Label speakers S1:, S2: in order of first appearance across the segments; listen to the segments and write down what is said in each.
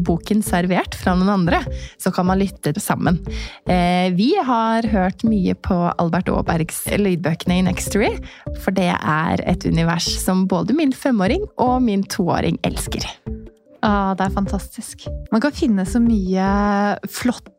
S1: boken servert fra noen andre, så kan man lytte sammen. Eh, vi har hørt mye på Albert Aabergs lydbøkene i Nextory, for det er et univers som både min femåring og min toåring elsker.
S2: Ah, det er fantastisk. Man kan finne så mye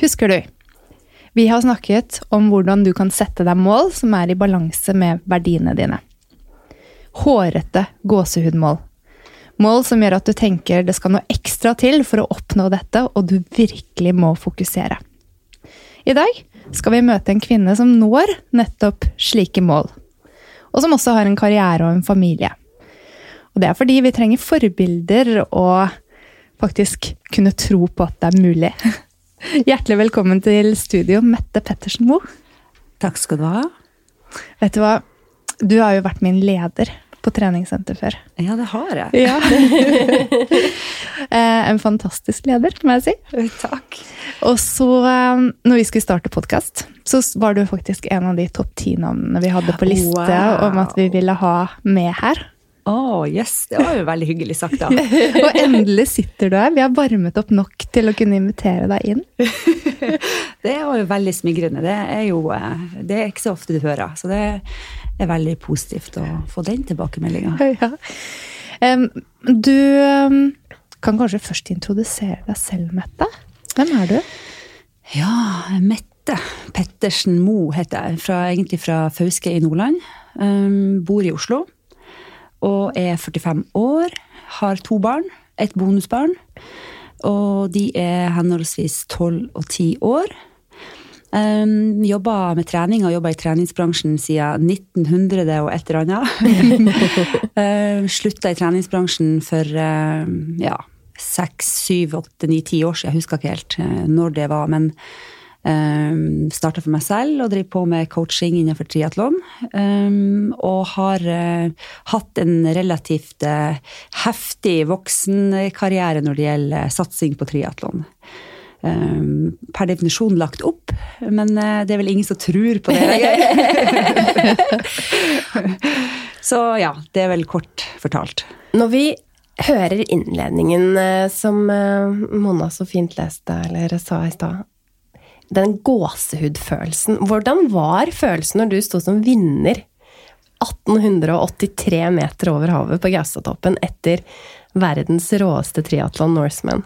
S2: Husker du? Vi har snakket om hvordan du kan sette deg mål som er i balanse med verdiene dine. Hårete gåsehudmål. Mål som gjør at du tenker det skal noe ekstra til for å oppnå dette, og du virkelig må fokusere. I dag skal vi møte en kvinne som når nettopp slike mål. Og som også har en karriere og en familie. Og det er fordi vi trenger forbilder og faktisk kunne tro på at det er mulig. Hjertelig velkommen til studio, Mette Pettersen Moe.
S3: Takk skal du ha.
S2: Vet du hva? Du har jo vært min leder på treningssenter før.
S3: Ja, det har jeg. Ja.
S2: Eh, en fantastisk leder, må jeg si.
S3: Takk.
S2: Og så, eh, når vi skulle starte podkast, så var du faktisk en av de topp ti-navnene vi hadde på liste wow. om at vi ville ha med her.
S3: Å, oh, yes. Det var jo veldig hyggelig sagt, da.
S2: og endelig sitter du her. Vi har varmet opp nok til å kunne invitere deg inn.
S3: det var jo veldig smigrende. Det er jo eh, det er ikke så ofte du hører. Så det er veldig positivt å få den tilbakemeldinga.
S2: Ja. Um, du um, kan kanskje først introdusere deg selv, Mette. Hvem er du?
S3: Ja, Mette Pettersen Mo heter jeg. Fra, egentlig fra Fauske i Nordland. Um, bor i Oslo og er 45 år. Har to barn. Et bonusbarn. Og de er henholdsvis 12 og 10 år. Um, jobba med trening og jobba i treningsbransjen siden 1900 og et eller annet. uh, slutta i treningsbransjen for uh, ja, seks, syv, åtte, ni, ti år siden. Jeg husker ikke helt uh, når det var. men Um, ehm, Starta for meg selv og driver på med coaching innenfor triatlon. Um, og har uh, hatt en relativt uh, heftig voksenkarriere når det gjelder satsing på triatlon. Um, per definisjon lagt opp. men eh, det er vel ingen som tror på det lenger. så ja, det er vel kort fortalt.
S4: Når vi hører innledningen eh, som eh, Mona så fint leste, eller sa i stad, den gåsehudfølelsen Hvordan var følelsen når du sto som vinner 1883 meter over havet på Gaustatoppen etter verdens råeste triatlon Norseman?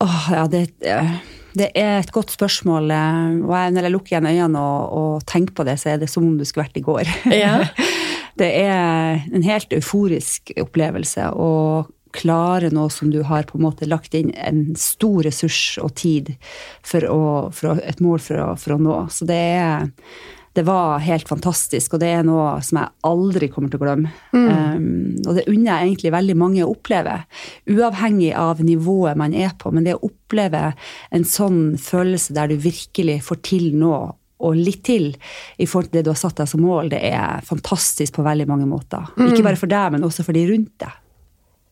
S3: Åh, ja, det, det, er et godt spørsmål. Og jeg, når jeg lukker igjen øynene og, og, tenker på det, så er det som om du skulle vært i går. Ja. det er en helt euforisk opplevelse å klare noe som du har på en måte lagt inn en stor ressurs og tid for, å, for å, et mål for å, for å nå. Så det er det var helt fantastisk, og det er noe som jeg aldri kommer til å glemme. Mm. Um, og det unner jeg egentlig veldig mange å oppleve, uavhengig av nivået man er på. Men det å oppleve en sånn følelse der du virkelig får til noe, og litt til i forhold til det du har satt deg som mål, det er fantastisk på veldig mange måter. Mm. Ikke bare for deg, men også for de rundt deg.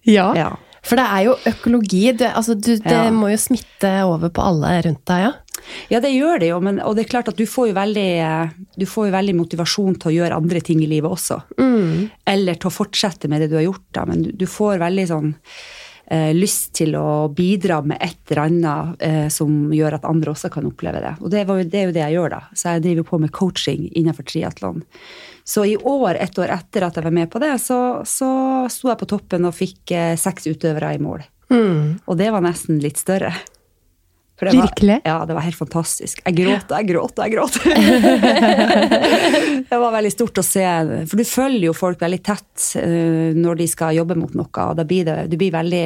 S4: Ja. ja. For det er jo økologi. Det, altså, du, det ja. må jo smitte over på alle rundt deg, ja?
S3: Ja, det gjør det jo, men, og det er klart at du får jo veldig, du får jo veldig motivasjon til å gjøre andre ting i livet også. Mm. Eller til å fortsette med det du har gjort, da. Men du, du får veldig sånn eh, lyst til å bidra med et eller annet eh, som gjør at andre også kan oppleve det. Og det, var, det, er jo det jeg gjør, da. Så jeg driver på med coaching innenfor triatlon. Så i år, ett år etter at jeg var med på det, så, så sto jeg på toppen og fikk eh, seks utøvere i mål. Mm. Og det var nesten litt større.
S2: Det Virkelig?
S3: Var, ja, det var helt fantastisk. Jeg gråt jeg gråt jeg gråt. det var veldig stort å se. For du følger jo folk veldig tett uh, når de skal jobbe mot noe. og blir det, Du blir veldig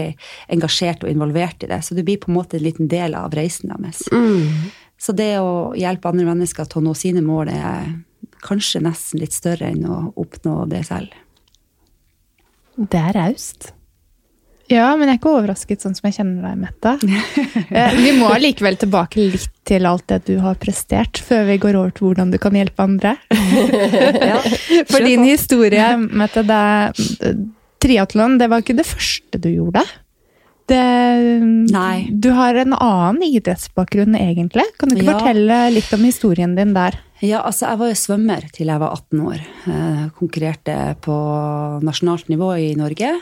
S3: engasjert og involvert i det. Så du blir på en måte en liten del av reisen deres. Mm. Så det å hjelpe andre mennesker til å nå sine mål er kanskje nesten litt større enn å oppnå det selv.
S4: Det er raust.
S2: Ja, men jeg er ikke overrasket sånn som jeg kjenner deg, Mette. Eh, vi må likevel tilbake litt til alt det du har prestert, før vi går over til hvordan du kan hjelpe andre. ja, For din historie, Mette, det triatlon, det var ikke det første du gjorde? Det,
S3: Nei.
S2: Du har en annen idrettsbakgrunn, egentlig. Kan du ikke ja. fortelle litt om historien din der?
S3: Ja, altså Jeg var jo svømmer til jeg var 18 år. Jeg konkurrerte på nasjonalt nivå i Norge.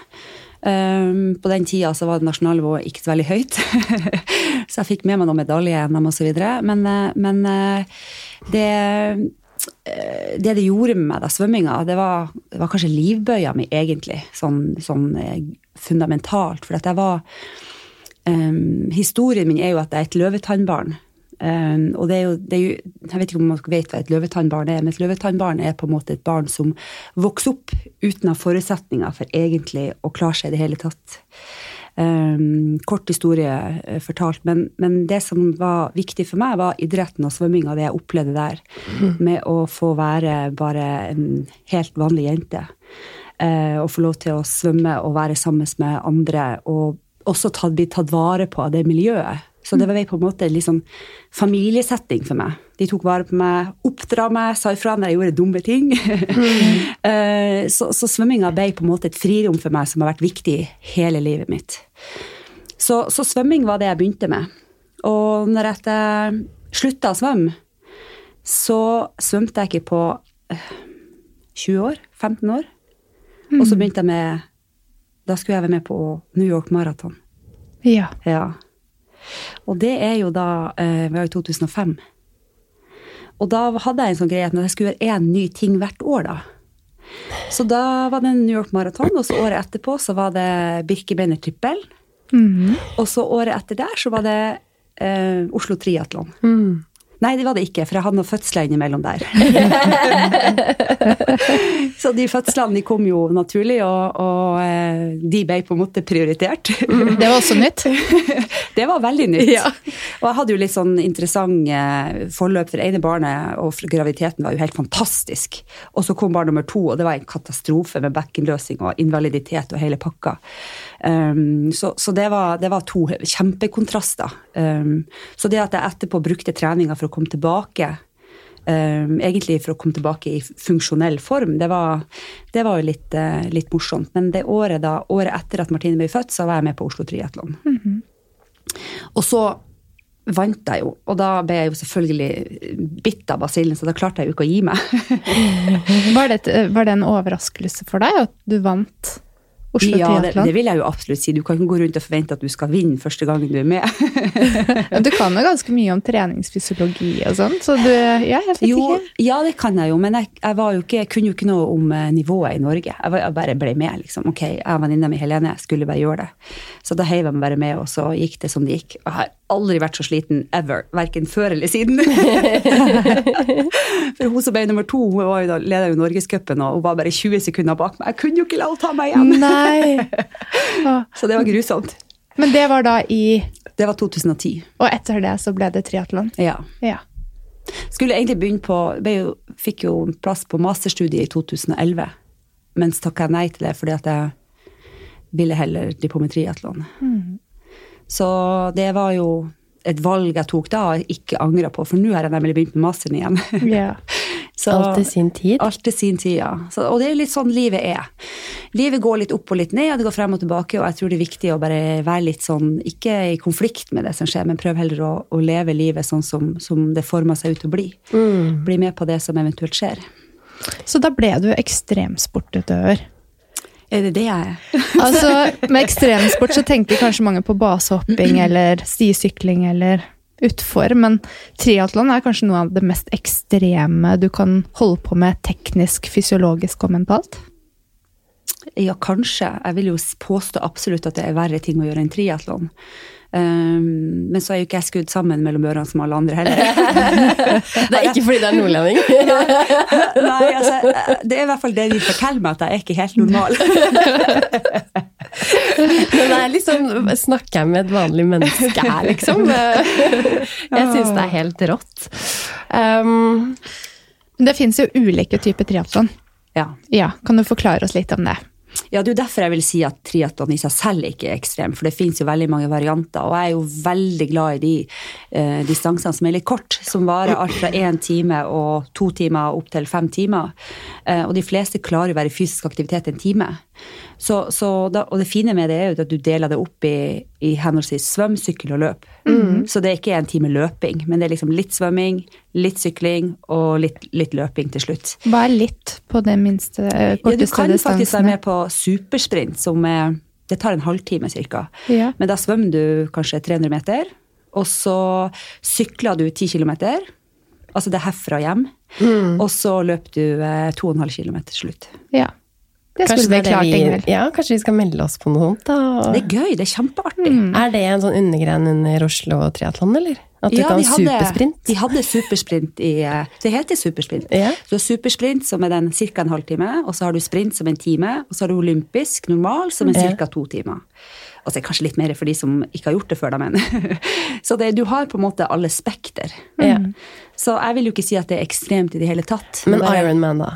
S3: Um, på den tida så var det nasjonalnivået ikke så veldig høyt. så jeg fikk med meg noen medalje-NM osv. Men, eh, men eh, det, eh, det det gjorde med meg da, svømminga, det var, det var kanskje livbøya mi, egentlig. Sånn, sånn fundamentalt. For at jeg var um, Historien min er jo at jeg er et løvetannbarn. Um, og det er, jo, det er, jo, Jeg vet ikke om man vet hva et løvetannbarn er, men et løvetannbarn er på en måte et barn som vokser opp uten ha forutsetninger for egentlig å klare seg i det hele tatt. Um, kort historie uh, fortalt, men, men, det som var viktig for meg, var idretten og svømminga, det jeg opplevde der. Mm. Med å få være bare en helt vanlig jente. Uh, og få lov til å svømme og være sammen med andre. Og også tatt, bli tatt vare på av det miljøet så det var på en måte en liksom familiesetting for meg. De tok vare på meg, oppdra meg, sa ifra når jeg gjorde dumme ting. Mm. så, så svømminga ble på en måte et frirom for meg som har vært viktig hele livet mitt. Så, så svømming var det jeg begynte med. Og når jeg slutta å svømme, så svømte jeg ikke på 20 eh, år, 15 år. Og så mm. begynte jeg med Da skulle jeg være med på New York Marathon.
S2: Ja.
S3: ja. Og det er jo da eh, Vi var i 2005. Og da hadde jeg en sånn greie at jeg skulle gjøre én ny ting hvert år, da. Så da var det New York Marathon, og så året etterpå så var det Birkebeiner trippel. Mm. Og så året etter der så var det eh, Oslo Triatlon. Mm. Nei, det var det ikke, for jeg hadde noen fødsler innimellom der. så de fødslene de kom jo naturlig, og, og, eh, de ble på en måte prioritert.
S2: Mm, det var også nytt?
S3: det var veldig nytt. Ja. Og jeg hadde jo litt sånn interessant eh, forløp, for ene barnet og graviditeten var jo helt fantastisk. Og så kom barn nummer to, og det var en katastrofe med bekkenløsning og invaliditet og hele pakka. Um, så, så det, var, det, var, to kjempekontraster. Um, så det at jeg etterpå brukte treninga for å komme tilbake um, Egentlig for å komme tilbake i funksjonell form, det var, det var jo litt, uh, litt, morsomt. Men det året, da, året etter at Martine ble født, så var jeg med på Oslo Triatlon. Mm -hmm. Og så vant jeg jo. Og da ble jeg jo selvfølgelig bitt av basillen, så da klarte jeg jo ikke å gi meg.
S2: Var det, var det en overraskelse for deg at du vant Oslo
S3: Ja, det, det vil jeg jo absolutt si. Du kan ikke gå rundt og forvente at du skal vinne første gangen du er med.
S2: Du kan jo ganske mye om treningsfysiologi og sånn, så du Ja, vet
S3: Jo,
S2: ikke.
S3: ja, det kan jeg jo, men jeg, jeg, var jo ikke, jeg kunne jo ikke noe om eh, nivået i Norge. Jeg, var, jeg bare ble med, liksom. Ok, jeg og venninna mi Helene jeg skulle bare gjøre det. Så da heiv jeg meg bare med, og så gikk det som det gikk. Og jeg har aldri vært så sliten ever, verken før eller siden. For hun som ble nummer to, hun leda jo Norgescupen, og hun var bare 20 sekunder bak meg. Jeg kunne jo ikke la henne ta meg igjen!
S2: Nei. Å,
S3: Så det var grusomt.
S2: Men det var da i
S3: Det var 2010.
S2: Og etter det så ble det triatlon.
S3: Ja.
S2: Ja.
S3: Skulle egentlig begynne på jo, Fikk jo plass på masterstudiet i 2011, men så takka jeg nei til det fordi at jeg ville heller drive på med triatlon. Så det var jo et valg jeg tok da og ikke angra på, for nå har jeg nemlig begynt med masteren igjen.
S2: ja.
S3: Så,
S4: Alt til sin tid.
S3: Alt til sin tid, ja. Så, og det er litt sånn livet er. Livet går litt opp og litt ned, og det går frem og tilbake, og jeg tror det er viktig å bare være litt sånn, ikke i konflikt med det som skjer, men prøv heller å, å leve livet sånn som, som det former seg ut til å bli. Bli med på det som eventuelt skjer.
S2: Så da ble du ekstremsportutøver.
S3: Er det det jeg er?
S2: Altså, Med ekstremsport så tenker kanskje mange på basehopping eller stisykling eller utfor, men triatlon er kanskje noe av det mest ekstreme du kan holde på med teknisk, fysiologisk og mentalt?
S3: Ja, kanskje. Jeg vil jo påstå absolutt at det er verre ting å gjøre enn triatlon. Um, men så er jo ikke jeg skudd sammen mellom ørene som alle andre heller.
S4: Det er ikke fordi det er nordlending.
S3: Nei, altså, det er i hvert fall det de forteller meg, at jeg er ikke helt normal.
S4: Men det er liksom Snakker jeg med et vanlig menneske her, liksom? Jeg syns det er helt rått. Um,
S2: Det fins jo ulike typer triatlon.
S3: Ja.
S2: Ja, kan du forklare oss litt om det?
S3: Ja, det er jo derfor jeg vil si at triatlon i seg selv ikke er ekstrem, for det finnes jo veldig mange varianter, og jeg er jo veldig glad i de eh, distansene som er litt kort, som varer alt fra én time og to timer opp til fem timer. Eh, og de fleste klarer å være i fysisk aktivitet en time. Så, så da, og det fine med det er jo at du deler det opp i, i henholdsvis svøm, sykkel og løp. Så det er ikke en time løping, men det er liksom litt svømming, litt sykling og litt, litt løping til slutt.
S2: Hva er litt på det minste, eh,
S3: Ja, du
S2: kan
S3: kan faktisk være med på supersprint, som er Det tar en halvtime ca.
S2: Ja.
S3: Men da svømmer du kanskje 300 meter, og så sykler du 10 km. Altså det er herfra hjem. Og så løper du eh, 2,5 km til slutt.
S2: ja. Det
S4: kanskje,
S2: skulle
S4: det
S2: vi klart,
S4: det vi, ja, kanskje vi skal melde oss på noe sånt? da?
S3: Det er gøy, det er kjempeartig.
S4: Er det en sånn undergren under Oslo Triatlon, eller? At du
S3: Ja,
S4: kan
S3: de hadde-
S4: supersprint?
S3: De hadde supersprint i eh, Det heter supersprint.
S4: Ja.
S3: Du har supersprint, som er den ca. en halvtime, og så har du sprint som en time, og så har du olympisk normal, som er ca. to timer. Altså er kanskje litt mer for de som ikke har gjort det før, da, men Så det, du har på en måte alle spekter.
S4: Ja.
S3: Så jeg vil jo ikke si at det er ekstremt i det hele tatt.
S4: Men
S3: Bare-
S4: Ironman, da?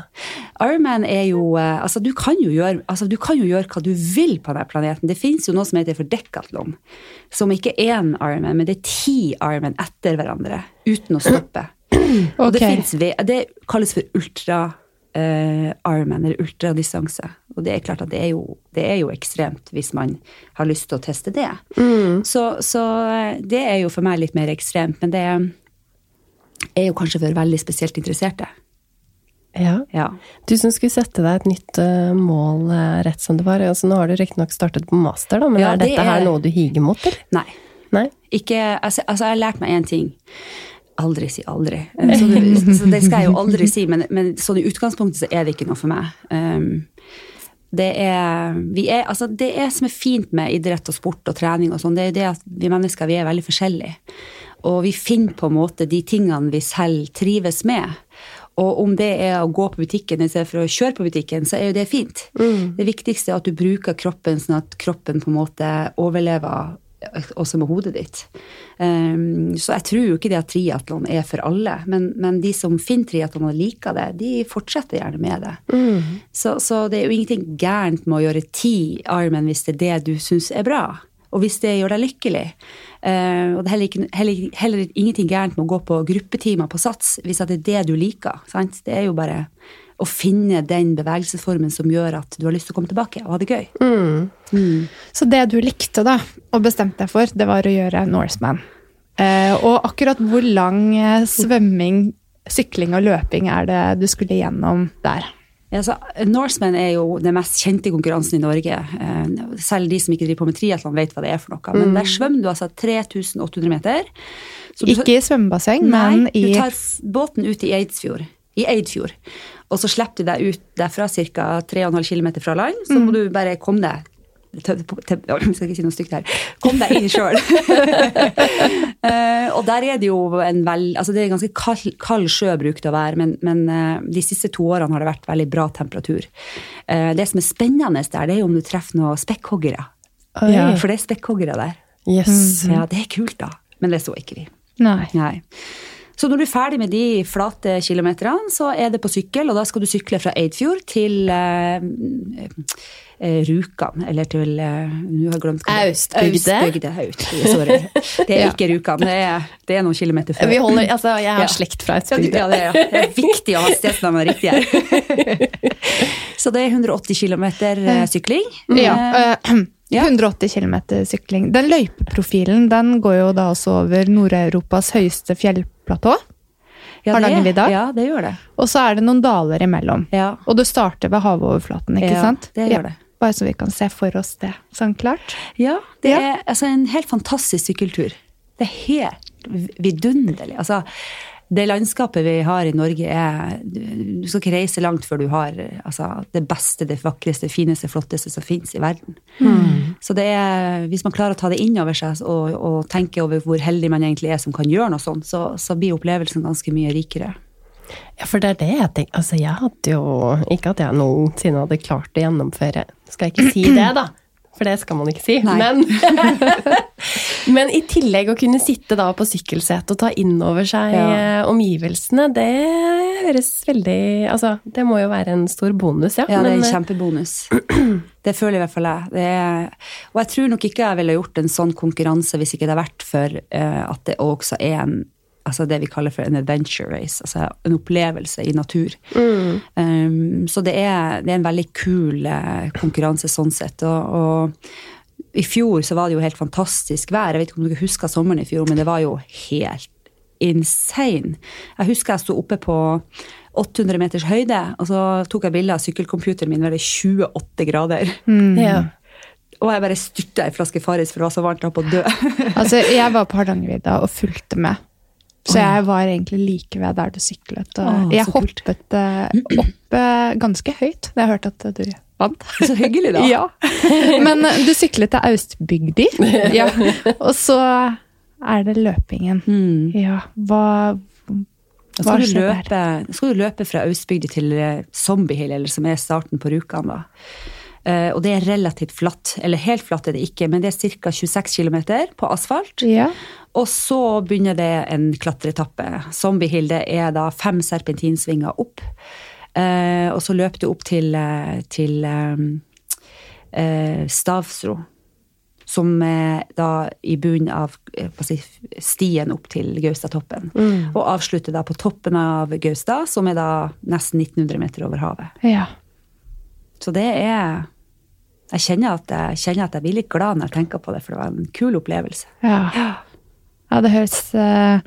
S3: Ironman er jo eh, Altså, du kan jo, gjøre, altså, du kan jo gjøre hva du vil på denne planeten. Det fins jo noe som heter for decathlon. Som ikke er én Ironman, men det er ti Ironman etter hverandre. Uten å stoppe. Og det, finnes det kalles for ultra uh, Ironman, eller ultradistanse. Og det er klart at det er, jo, det er jo ekstremt hvis man har lyst til å teste det. Så, så eh, det er jo for meg litt mer ekstremt, men det er jo kanskje for veldig spesielt interesserte.
S4: Ja.
S3: Ja.
S4: Du som skulle sette deg et nytt eh, mål eh, rett som det var. Altså, nå har du riktignok startet på master, da, men
S3: Ja,
S4: er
S3: det
S4: dette her
S3: er-
S4: noe du higer mot, eller?
S3: Nei.
S4: Nei?
S3: Ikke, altså, altså, jeg har lært meg én ting. Aldri si aldri. Så, det, så det skal jeg jo aldri si, men, men sånn i utgangspunktet så er det ikke noe for meg. Um, det er, vi er, altså det er som er fint med idrett og sport og trening og sånn, det er jo det at vi mennesker vi er veldig forskjellige. Og vi finner på en måte de tingene vi selv trives med. Og om det er å gå på butikken istedenfor for å kjøre på butikken, så er jo det fint. Det viktigste er at du bruker kroppen sånn at kroppen på en måte overlever også med hodet ditt. Um, så jeg tror jo ikke det at triatlon er for alle, men, men de som finner triatlon og liker det, de fortsetter gjerne med det. Så, så det er jo ingenting gærent med å gjøre ti armen hvis det er det du syns er bra. Og hvis det gjør deg lykkelig. Uh, og det er heller, ikke, heller, heller ingenting gærent med å gå på gruppetimer på Sats hvis det er det du liker. Sant? Det er jo bare å finne den bevegelsesformen som gjør at du har lyst til å komme tilbake og ha det gøy.
S2: Så det du likte da, og bestemte deg for, det var å gjøre Norseman. Eh, og akkurat hvor lang eh, svømming, sykling og løping er det du skulle gjennom der?
S3: Ja, så Norseman er jo den mest kjente konkurransen i Norge. Eh, Selv de som ikke driver på med triatlon, vet hva det er for noe. Men der svømmer du altså 3800 meter. Du-
S2: Ikke i svømmebasseng, men i
S3: du tar båten ut i Eidsfjord. I Eidfjord. Og så slipper du deg ut derfra ca. 3,5 km fra land. Så må du bare komme deg til, til, Jeg skal ikke si noe stygt her. Kom deg inn sjøl. og der er det jo en vel, altså det er ganske kald, kald sjø brukt å være, men, men eh, de siste to årene har det vært veldig bra temperatur. Eh, det som er spennende der, det er jo om du treffer noen spekkhoggere. Ja, for det er spekkhoggere der.
S4: Yes.
S3: Ja, det er kult, da. Men det så ikke vi.
S2: Nei.
S3: Nei. Så når du er ferdig med de flate kilometerne, så er det på sykkel, og da skal du sykle fra Eidfjord til eh, eh, Rjukan, eller til eh, Nå har jeg glemt hva det-
S4: Austbygde.
S3: Austbygde. Austbygde, sorry. Det er ikke Rjukan, det er, det er noen kilometer før.
S4: Vi holder, altså, jeg har
S3: Ja.
S4: slekt fra
S3: Ja, ja, det, er, det er viktig å ha stedsnavnet riktig her. Så det er 180 km sykling.
S2: Ja,
S3: Eh,
S2: eh,
S3: Ja.
S2: 180 km sykling. Den løypeprofilen den går jo da også over Nord-Europas høyeste fjellplatå.
S3: ja,
S2: Hardangervidda?
S3: Ja, det gjør det.
S2: Og så er det noen daler imellom.
S3: Ja,
S2: Og det starter ved havoverflaten, ikke
S3: Ja,
S2: sant?
S3: det gjør det.
S2: Bare så vi kan se for oss det sånn klart.
S3: Ja, det er altså, en helt fantastisk sykkeltur. Det er helt vidunderlig. Altså, det landskapet vi har i Norge er Du skal ikke reise langt før du har altså, det beste, det vakreste, fineste, flotteste som finnes i verden. Så det er, hvis man klarer å ta det inn over seg og, og tenke over hvor heldig man egentlig er som kan gjøre noe sånt, så, så blir opplevelsen ganske mye rikere.
S4: Ja, for det er det jeg tenker. Altså, jeg hadde jo Ikke at jeg noensinne hadde klart å gjennomføre Skal jeg ikke si det, da? For det skal man ikke si. Men, men i tillegg å kunne sitte da på sykkelsetet og ta inn over seg
S3: Ja.
S4: eh, omgivelsene, det høres veldig Altså, det må jo være en stor bonus, ja.
S3: Ja, det er en
S4: eh,
S3: kjempebonus. Det føler i hvert fall jeg. Det er, og jeg tror nok ikke jeg ville gjort en sånn konkurranse hvis ikke det hadde vært for eh, at det også er en altså det vi kaller for en adventure race, altså en opplevelse i natur. Um, så det er, det er en veldig kul eh, konkurranse sånn sett. Og, og i fjor så var det jo helt fantastisk vær. Jeg vet ikke om dere husker sommeren i fjor, men det var jo helt insane. Jeg husker jeg sto oppe på 800 meters høyde, og så tok jeg bilde av sykkelcomputeren min, var det 28 grader.
S4: ja.
S3: Og jeg bare styrta ei flaske Farris, for det var så varmt jeg holdt på å dø.
S2: Altså, jeg var på Hardangervidda og fulgte med. Så jeg var egentlig like ved der du syklet. Og
S3: Åh,
S2: jeg hoppet eh, opp eh, ganske høyt da jeg hørte at du vant.
S3: Så hyggelig, da.
S2: Ja. Men eh, du syklet til Austbygdi, ja. og så er det løpingen.
S3: Mm.
S2: Ja, hva,
S3: skal du, løpe, skal du løpe fra Austbygdi til eh, Zombiehill, eller som er starten på Rjukan. da. Eh, og det er relativt flatt. Eller helt flatt er det ikke, men det er ca. 26 km på asfalt.
S2: Ja.
S3: Og så begynner det en klatreetappe. Zombiehilde er da fem serpentinsvinger opp. Eh, og så løper du opp til, eh, til Stavsro. Som er da i bunnen av si, stien opp til Gaustatoppen. Og avslutter da på toppen av Gaustad, som er da nesten 1900 meter over havet.
S2: ja.
S3: Så det er Jeg kjenner at jeg, kjenner at jeg blir litt glad når jeg tenker på det, for det var en kul opplevelse.
S2: Ja. ja, det høres eh,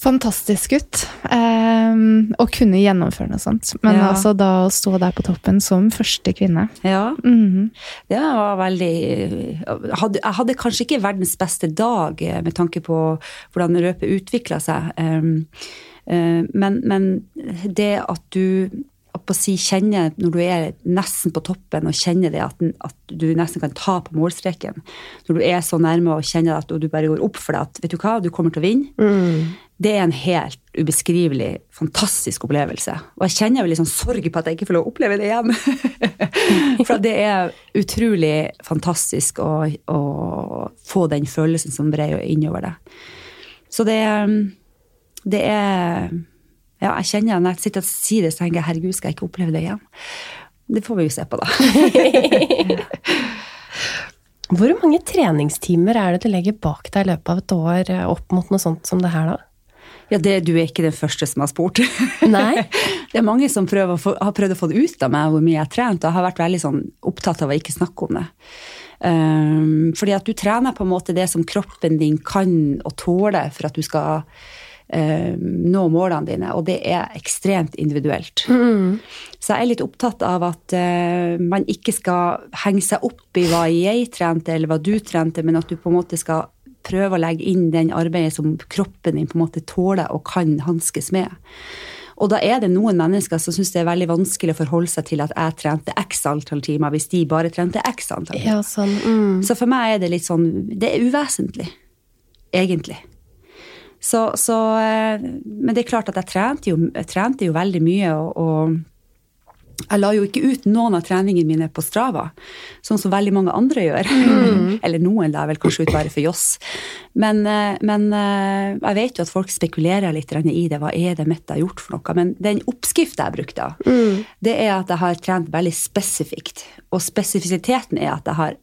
S2: fantastisk ut eh, å kunne gjennomføre noe sånt. Men
S3: Ja.
S2: altså da å stå der på toppen som første kvinne
S3: Ja,
S2: Mhm.
S3: det var veldig hadde, Jeg hadde kanskje ikke verdens beste dag eh, med tanke på hvordan røpet utvikla seg. Um, eh, men, men det at du å si, kjenner når du er nesten på toppen og kjenner det at, at du nesten kan ta på målstreken, når du er så nærme og kjenner at og du bare går opp for deg at vet du hva, du kommer til å vinne, det er en helt ubeskrivelig, fantastisk opplevelse. Og jeg kjenner vel liksom sorg på at jeg ikke får lov å oppleve det igjen. For det er utrolig fantastisk å, å få den følelsen som brer innover deg. Så det, det er Ja, jeg kjenner når jeg sitter og sier det, så tenker jeg herregud, skal jeg ikke oppleve det igjen? Det får vi jo se på, da.
S4: Hvor mange treningstimer er det du legger bak deg i løpet av et år eh, opp mot noe sånt som det her, da?
S3: Ja, det, Du er ikke den første som har spurt.
S4: Nei?
S3: Det er mange som få, har prøvd å få det ut av meg hvor mye jeg har trent, og har vært veldig sånn opptatt av å ikke snakke om det. Um, fordi at du trener på en måte det som kroppen din kan og tåler for at du skal uh, nå målene dine, og det er ekstremt individuelt. Så jeg er litt opptatt av at eh, man ikke skal henge seg opp i hva jeg trente eller hva du trente, men at du på en måte skal prøve å legge inn den arbeidet som kroppen din på en måte tåler og kan hanskes med. Og da er det noen mennesker som syns det er veldig vanskelig å forholde seg til at jeg trente x antall timer, hvis de bare trente x antall timer.
S4: Ja, sånn. Mm.
S3: Så for meg er det litt sånn Det er uvesentlig, egentlig. Så, så eh, Men det er klart at jeg trente jo, jeg trente jo veldig mye, og, og jeg la jo ikke ut noen av treningene mine på Strava, sånn som veldig mange andre gjør. Eller noen la vel kanskje ut bare for joss. Men, eh, men, eh, jeg vet jo at folk spekulerer litt i det. Hva er det Mette har gjort for noe? Men den oppskrifta jeg brukte, det er at jeg har trent veldig spesifikt. Og spesifisiteten er at jeg har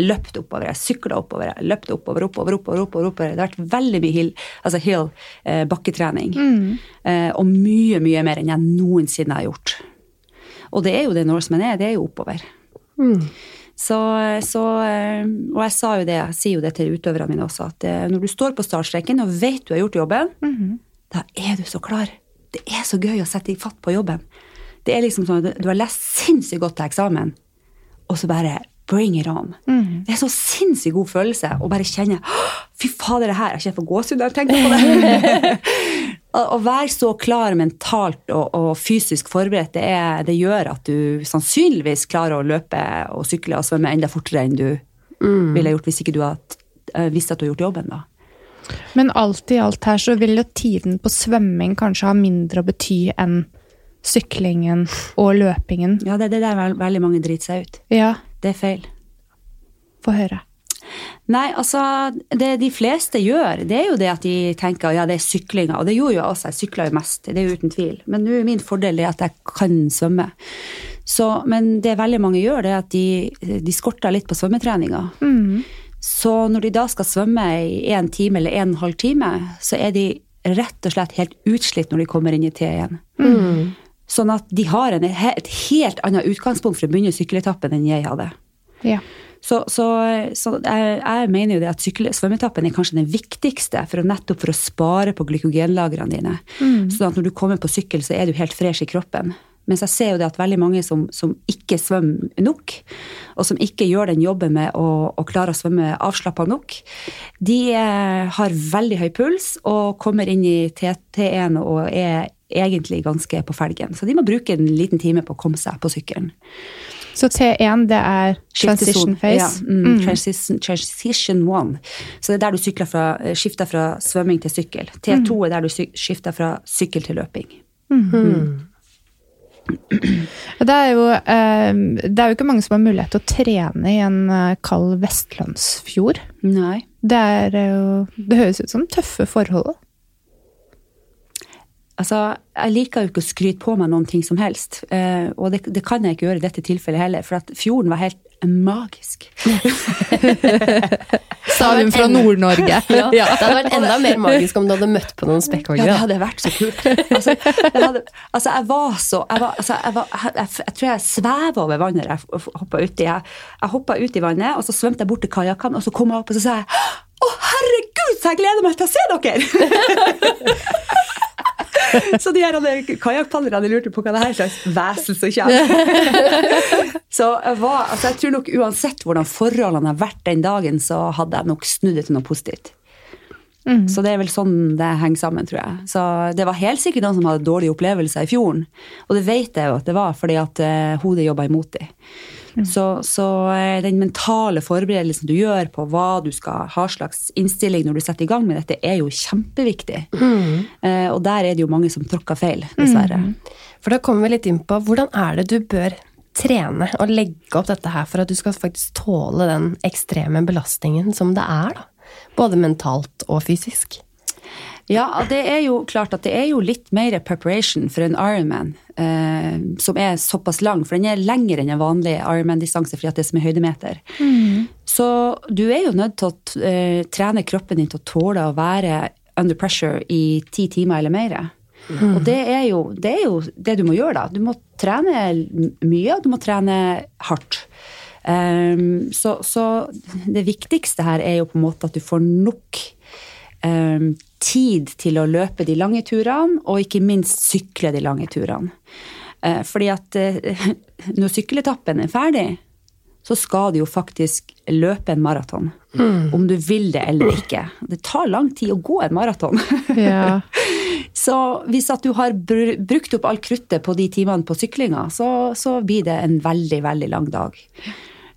S3: løpt oppover, jeg sykla oppover, jeg løpt oppover, oppover, oppover. oppover, oppover. Det har vært veldig mye hill, altså hill eh, bakketrening. Eh, og mye, mye mer enn jeg noensinne har gjort. Og det er jo det Norseman er, det er jo oppover. Så, så, eh, og jeg sa jo det, jeg sier jo det til utøverne mine også, at eh, når du står på startstreken og vet du har gjort jobben, da er du så klar. Det er så gøy å sette i fatt på jobben. Det er liksom sånn at du har lest sinnssykt godt til eksamen, og så bare bring it on. Det er så sinnssykt god følelse å bare kjenne «Åh, Fy fader, det her Jeg kjenner for gåsehud når jeg tenker på det. Å være så klar mentalt og, og fysisk forberedt, det, er, det gjør at du sannsynligvis klarer å løpe og sykle og svømme enda fortere enn du ville gjort hvis ikke du hadde eh, visst at du har gjort jobben. da.
S2: Men alt i alt her så vil jo tiden på svømming kanskje ha mindre å bety enn syklingen og løpingen.
S3: Ja, det er det der veldig mange driter seg ut.
S2: Ja,
S3: Det er feil.
S2: få høre.
S3: Nei, altså, det de fleste gjør, det er jo det at de tenker ja, det er syklinga. Og det gjorde jo jeg også, jeg sykla jo mest, det er jo uten tvil. Men nå er min fordel det at jeg kan svømme. Så, men det veldig mange gjør, det er at de, de skorter litt på svømmetreninga. Så når de da skal svømme i én time eller en og en halv time, så er de rett og slett helt utslitt når de kommer inn i T1. Sånn at de har en, et helt annet utgangspunkt for å begynne sykkeletappen enn jeg hadde.
S2: Ja.
S3: Så, så, så jeg, jeg mener jo det at sykkel, svømmetappen er kanskje den viktigste for å nettopp for å spare på glykogenlagrene dine. Sånn at når du kommer på sykkel, så er du helt fresh i kroppen. Mens jeg ser jo det at veldig mange som, som ikke svømmer nok, og som ikke gjør den jobben med å, å klare å svømme avslappa nok, de eh, har veldig høy puls og kommer inn i TT1 og er egentlig ganske på felgen. Så de må bruke en liten time på å komme seg på sykkelen.
S2: Så T1, det er transition phase.
S3: Ja, mm, Transition, transition one. Så det er der du fra, eh, skifter fra svømming til sykkel. T2 er der du skifter fra sykkel til løping.
S2: Det er, jo, eh, det er jo ikke mange som har mulighet til å trene i en eh, kald vestlandsfjord.
S3: Nei.
S2: Det, er, jo- det høres ut som tøffe forhold.
S3: Altså, jeg liker jo ikke å skryte på meg noen ting som helst. Eh, og det, det kan jeg ikke gjøre i dette tilfellet heller, for at fjorden var helt magisk.
S2: Sa hun fra Nord-Norge.
S4: Ja, Det hadde vært enda mer magisk om du hadde møtt på noen
S3: Ja, det hadde vært så kult. Altså, hadde, altså, jeg var så Jeg, var, altså, jeg, var, jeg, jeg, jeg tror jeg sveva over vannet da jeg hoppa uti. Jeg, jeg hoppa ut i vannet, og så svømte jeg bort til kajakkene, og så kom jeg opp og så sa jeg Å, herregud, så jeg gleder meg til å se dere! så de her hadde- kajakkpadlerne lurte på hva det her slags vesel som kommer. så jeg, var, altså, jeg tror nok uansett hvordan forholdene har vært den dagen, så hadde jeg nok snudd det til noe positivt. Så det er vel sånn det henger sammen, tror jeg. Så det var helt sikkert noen som hadde dårlige opplevelser i fjorden. Og det vet jeg jo at det var, fordi at eh, hodet jobba imot dem. Så, så eh, den mentale forberedelsen du gjør på hva du skal ha slags innstilling når du setter i gang med dette, er jo kjempeviktig. Eh, og der er det jo mange som tråkker feil, dessverre.
S4: For da kommer vi litt inn på hvordan er det du bør trene og legge opp dette her for at du skal faktisk tåle den ekstreme belastningen som det er, da. Både mentalt og fysisk.
S3: Ja, det er jo klart at det er jo litt mer preparation for en Ironman, eh, som er såpass lang, for den er lengre enn en vanlig Ironman-distanse fordi at det er så mye høydemeter. Så du er jo nødt til å eh, trene kroppen din til å tåle å være under pressure i ti timer eller mer. Og det er, jo, det er jo det du må gjøre, da. Du må trene mye, og du må trene hardt. Um, så, så det viktigste her er jo på en måte at du får nok tid til å løpe de lange turene, og ikke minst sykle de lange turene. Uh, fordi at uh, når sykkeletappen er ferdig, så skal du jo faktisk løpe en maraton. Mm. Om du vil det eller ikke. Det tar lang tid å gå en maraton.
S2: Ja.
S3: så hvis at du har brukt opp all kruttet på de timene på syklinga, så, så, blir det en veldig, veldig lang dag.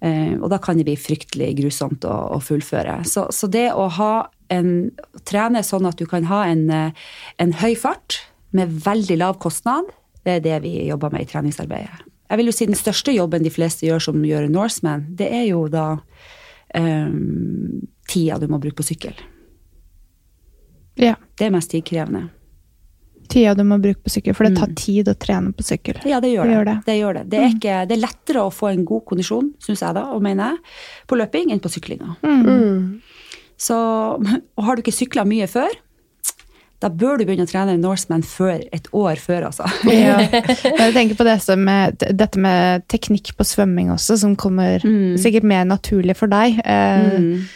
S3: Eh, og da kan det bli fryktelig grusomt å, å fullføre. Så, så, det å ha en, trene sånn at du kan ha en, eh, en høy fart med veldig lav kostnad, det er det vi jobber med i treningsarbeidet jeg vil jo si den største jobben de fleste gjør som gjør Norseman, det er jo da um, tida du må bruke på sykkel.
S2: Ja.
S3: Det er mest tidkrevende.
S2: Tida du må bruke på sykkel, for det tar mm. tid å trene på sykkel.
S3: Ja, det gjør det. Det, gjør det. det, gjør det. det er, mm. ikke, det er lettere å få en god kondisjon, syns jeg da, og mener jeg, på løping enn på syklinga. Mm. Så, og har du ikke sykla mye før, da bør du begynne å trene Norseman før et år før, altså.
S2: ja. Jeg tenker på det med, dette med teknikk på svømming også, som kommer mm. sikkert mer naturlig for deg. Eh, mm.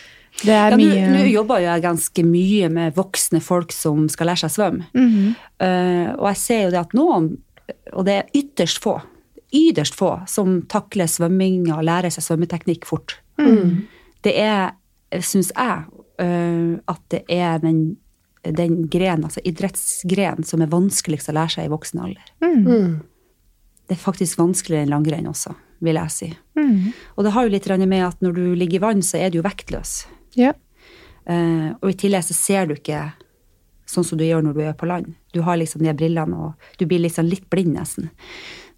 S2: Det er ja, mye
S3: Nå jobber jeg ganske mye med voksne folk som skal lære seg å svømme. Mm. Uh, og jeg ser jo det at noen, og det er ytterst få, ytterst få som takler svømming og lærer seg svømmeteknikk fort. Mm. Det er, syns jeg, uh, at det er den den gren, altså idrettsgren, som er vanskeligst å lære seg i voksen alder. Mm. mm. Det er faktisk vanskeligere enn langrenn også, vil jeg si. Mm. Og det har jo litt med at når du ligger i vann, så er du jo vektløs.
S2: Ja.
S3: Uh, og i tillegg så ser du ikke sånn som du gjør når du er på land. Du har liksom de brillene, og du blir liksom litt blind, nesten.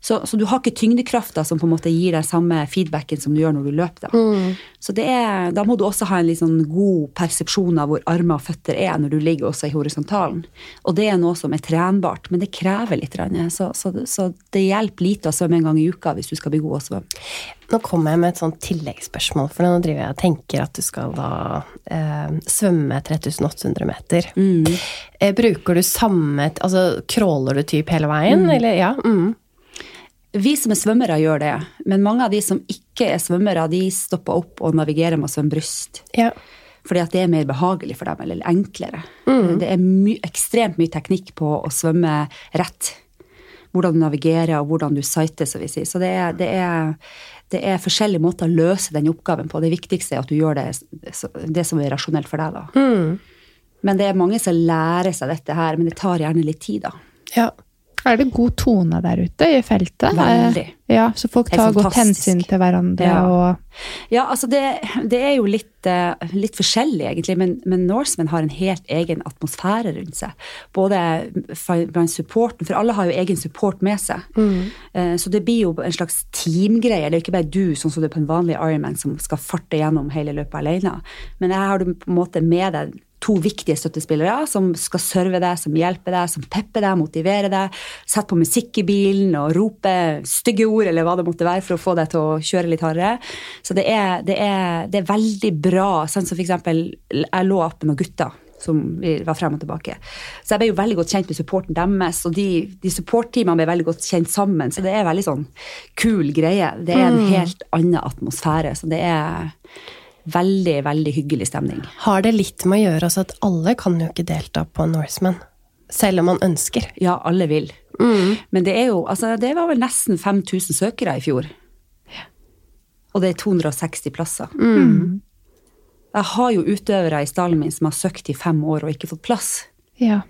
S3: Så, så, du har ikke tyngdekrafta som på en måte gir deg samme feedbacken som du gjør når du løper. Da, mm. Så er, da må du også ha en sånn god persepsjon av hvor armer og føtter er når du ligger også i horisontalen. Og det er noe som er trenbart, men det krever litt. Så, så, så det hjelper lite å svømme en gang i uka hvis du skal bli god å svømme.
S4: Nå kommer jeg med et sånt tilleggsspørsmål, for nå driver jeg og tenker at du skal da eh, svømme 3800 meter. Mm. Eh, bruker du samme Altså crawler du typ hele veien, mm. eller? Ja. Mm.
S3: Vi som er svømmere, gjør det. Men mange av de som ikke er svømmere, de stopper opp og navigerer med å svømme bryst.
S4: Ja.
S3: Fordi at det er mer behagelig for dem, eller enklere. Mm. Det er my ekstremt mye teknikk på å svømme rett. Hvordan du navigerer, og hvordan du sighter, så vi sier. Så det er, det, er, det er, forskjellige måter å løse den oppgaven på. Det viktigste er at du gjør det, det som er rasjonelt for deg, da. Mm. Men det er mange som lærer seg dette her, men det tar gjerne litt tid, da.
S4: Ja.
S2: Er det god tone der ute i feltet?
S3: Veldig.
S2: Ja, Så folk tar godt hensyn til hverandre
S3: ja.
S2: og
S3: Ja, altså det, det er jo litt, uh, litt, forskjellig, egentlig, men, men Norseman har en helt egen atmosfære rundt seg. Både blant supporten, for alle har jo egen support med seg. Mm. Uh, så det blir jo en slags teamgreie. Det er ikke bare du, sånn som det er på en vanlig Ironman, som skal farte gjennom hele løpet alene. Men her har du på en måte med deg to viktige støttespillere som skal serve deg, som hjelper deg, som pepper deg, motiverer deg. Sett på musikk i bilen og rope stygge ord eller hva det måtte være for å få deg til å kjøre litt hardere. Så det er, det er, det er veldig bra. Sånn som for eksempel, jeg lå opp med noen gutter som var frem og tilbake. Så jeg ble jo veldig godt kjent med supporten deres, og de, de supportteamene ble veldig godt kjent sammen. Så det er veldig sånn kul greie. Det er en mm. helt annen atmosfære. Så det er veldig, veldig hyggelig stemning.
S4: Har det litt med å gjøre også at alle kan jo ikke delta på Norseman? Selv om man ønsker?
S3: Ja, alle vil. Mm. Men det er jo altså, Det var vel nesten 5000 søkere i fjor. Og det er 260 plasser. Mm. Jeg har jo utøvere i stallen min som har søkt i fem år og ikke fått plass.
S2: Ja.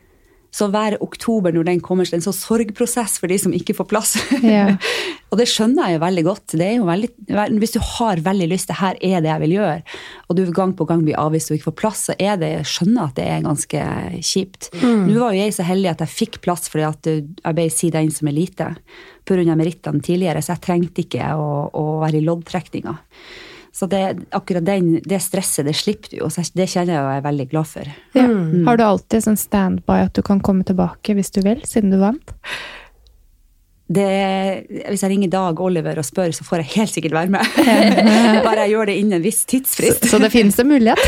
S3: Så hver oktober når den kommer, så er det en sånn sorgprosess for de som ikke får plass.
S2: Ja.
S3: og det skjønner jeg jo veldig godt. Veldig, hvis du har veldig lyst, det her er det jeg vil gjøre, og du gang på gang blir avvist og ikke får plass, så er det, jeg skjønner at det er ganske kjipt. Mm. Nå var jo jeg så heldig at jeg fikk plass fordi at jeg ble sida inn som elite pga. merittene tidligere, så jeg trengte ikke å, å være i loddtrekninga. Så det, akkurat den, det stresset, det slipper du jo. Det kjenner jeg er veldig glad for.
S2: Ja. Mm. Har du alltid sånn standby at du kan komme tilbake hvis du vil, siden du vant?
S3: Det, hvis jeg ringer Dag Oliver og spør, så får jeg helt sikkert være med. Bare jeg gjør det innen en viss tidsfrist.
S2: Så, så det finnes en mulighet?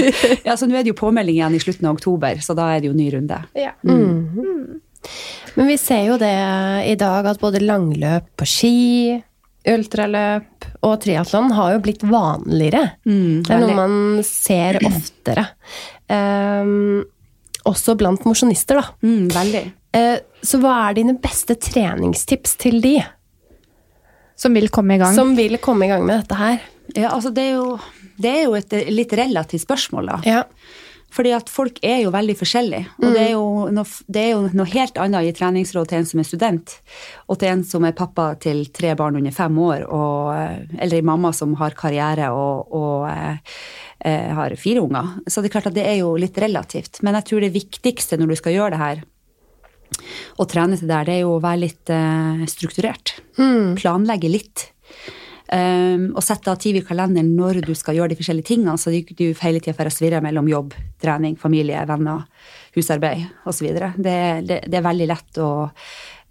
S3: ja, så nå er det jo påmelding igjen i slutten av oktober, så da er det jo ny runde.
S2: Ja. Mm. Mm.
S4: Men vi ser jo det i dag, at både langløp på ski, ultraløp og triatlon har jo blitt vanligere.
S3: Mm,
S4: det er noe man ser oftere. Um, også blant mosjonister, da.
S3: Mm, veldig.
S4: Uh, så hva er dine beste treningstips til de
S2: Som vil komme i gang.
S4: som vil komme i gang med dette her?
S3: Ja, altså det er jo, det er jo et litt relativt spørsmål, da.
S4: Ja.
S3: Fordi at folk er jo veldig forskjellige. Og det, er jo noe, det er jo noe helt annet i treningsråd til en som er student, og til en som er pappa til tre barn under fem år, og, eh, eller en mamma som har karriere og, og eh, eh, har fire unger. Så det er klart at det er jo litt relativt. Men jeg tror det viktigste når du skal gjøre det her, og trene til det der, det er jo å være litt eh, strukturert. Planlegge litt. Um, og sette av tid i kalenderen når du skal gjøre de forskjellige tingene, så du ikke hele tida får svirre mellom jobb, trening, familie, venner, husarbeid osv. Det, det, det er veldig lett å,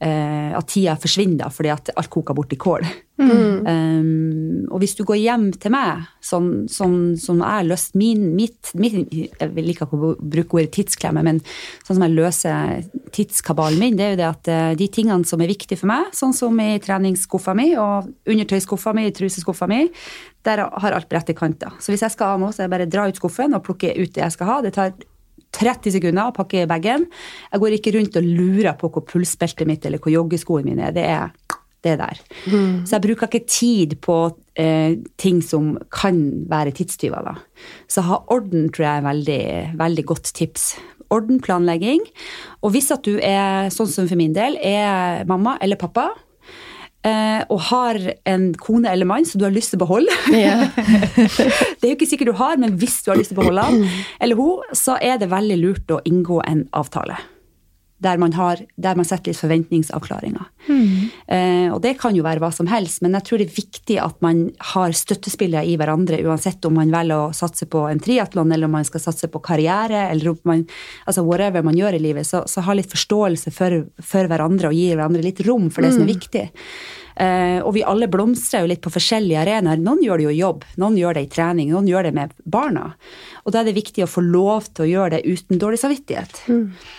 S3: eh, at tida forsvinner fordi at alt koker bort i kål. Um, og hvis du går hjem til meg, sånn sånn som jeg løser min, mitt, mitt Jeg vil ikke bruke ordet tidsklemme, men sånn som jeg løser tidskabalen min, det er jo det at eh, de tingene som er viktige for meg, sånn som i treningsskuffa mi og undertøyskuffa mi, truseskuffa mi, der har alt rette kanter. Så hvis jeg skal ha noe, så er det bare å dra ut skuffen og plukke ut det jeg skal ha. Det tar 30 sekunder å pakke bagen. Jeg går ikke rundt og lurer på hvor pulsbeltet mitt eller hvor joggeskoene mine er. Det er det der. der. Så jeg bruker ikke tid på eh, ting som kan være tidstyver. Da. Så ha orden tror jeg er veldig, veldig godt tips. Orden, planlegging. Og hvis at du er, sånn som for min del, er mamma eller pappa, og har en kone eller mann som du har lyst til å beholde
S4: Ja.
S3: Det er jo ikke sikkert du har, men hvis du har lyst til å beholde han eller hun, så er det veldig lurt å inngå en avtale. Der man, har, der man setter litt forventningsavklaringer. Eh, og det kan jo være hva som helst, men jeg tror det er viktig at man har støttespillere i hverandre, uansett om man velger å satse på en triatlon, eller om man skal satse på karriere, eller om man, altså whatever man gjør i livet. Så, så ha litt forståelse for, for hverandre og gi hverandre litt rom for det som er viktig. Uh, og vi alle blomstrer jo litt på forskjellige arenaer. Noen gjør det jo i jobb, noen gjør det i trening, noen gjør det med barna. Og da er det viktig å få lov til å gjøre det uten dårlig samvittighet. Eh,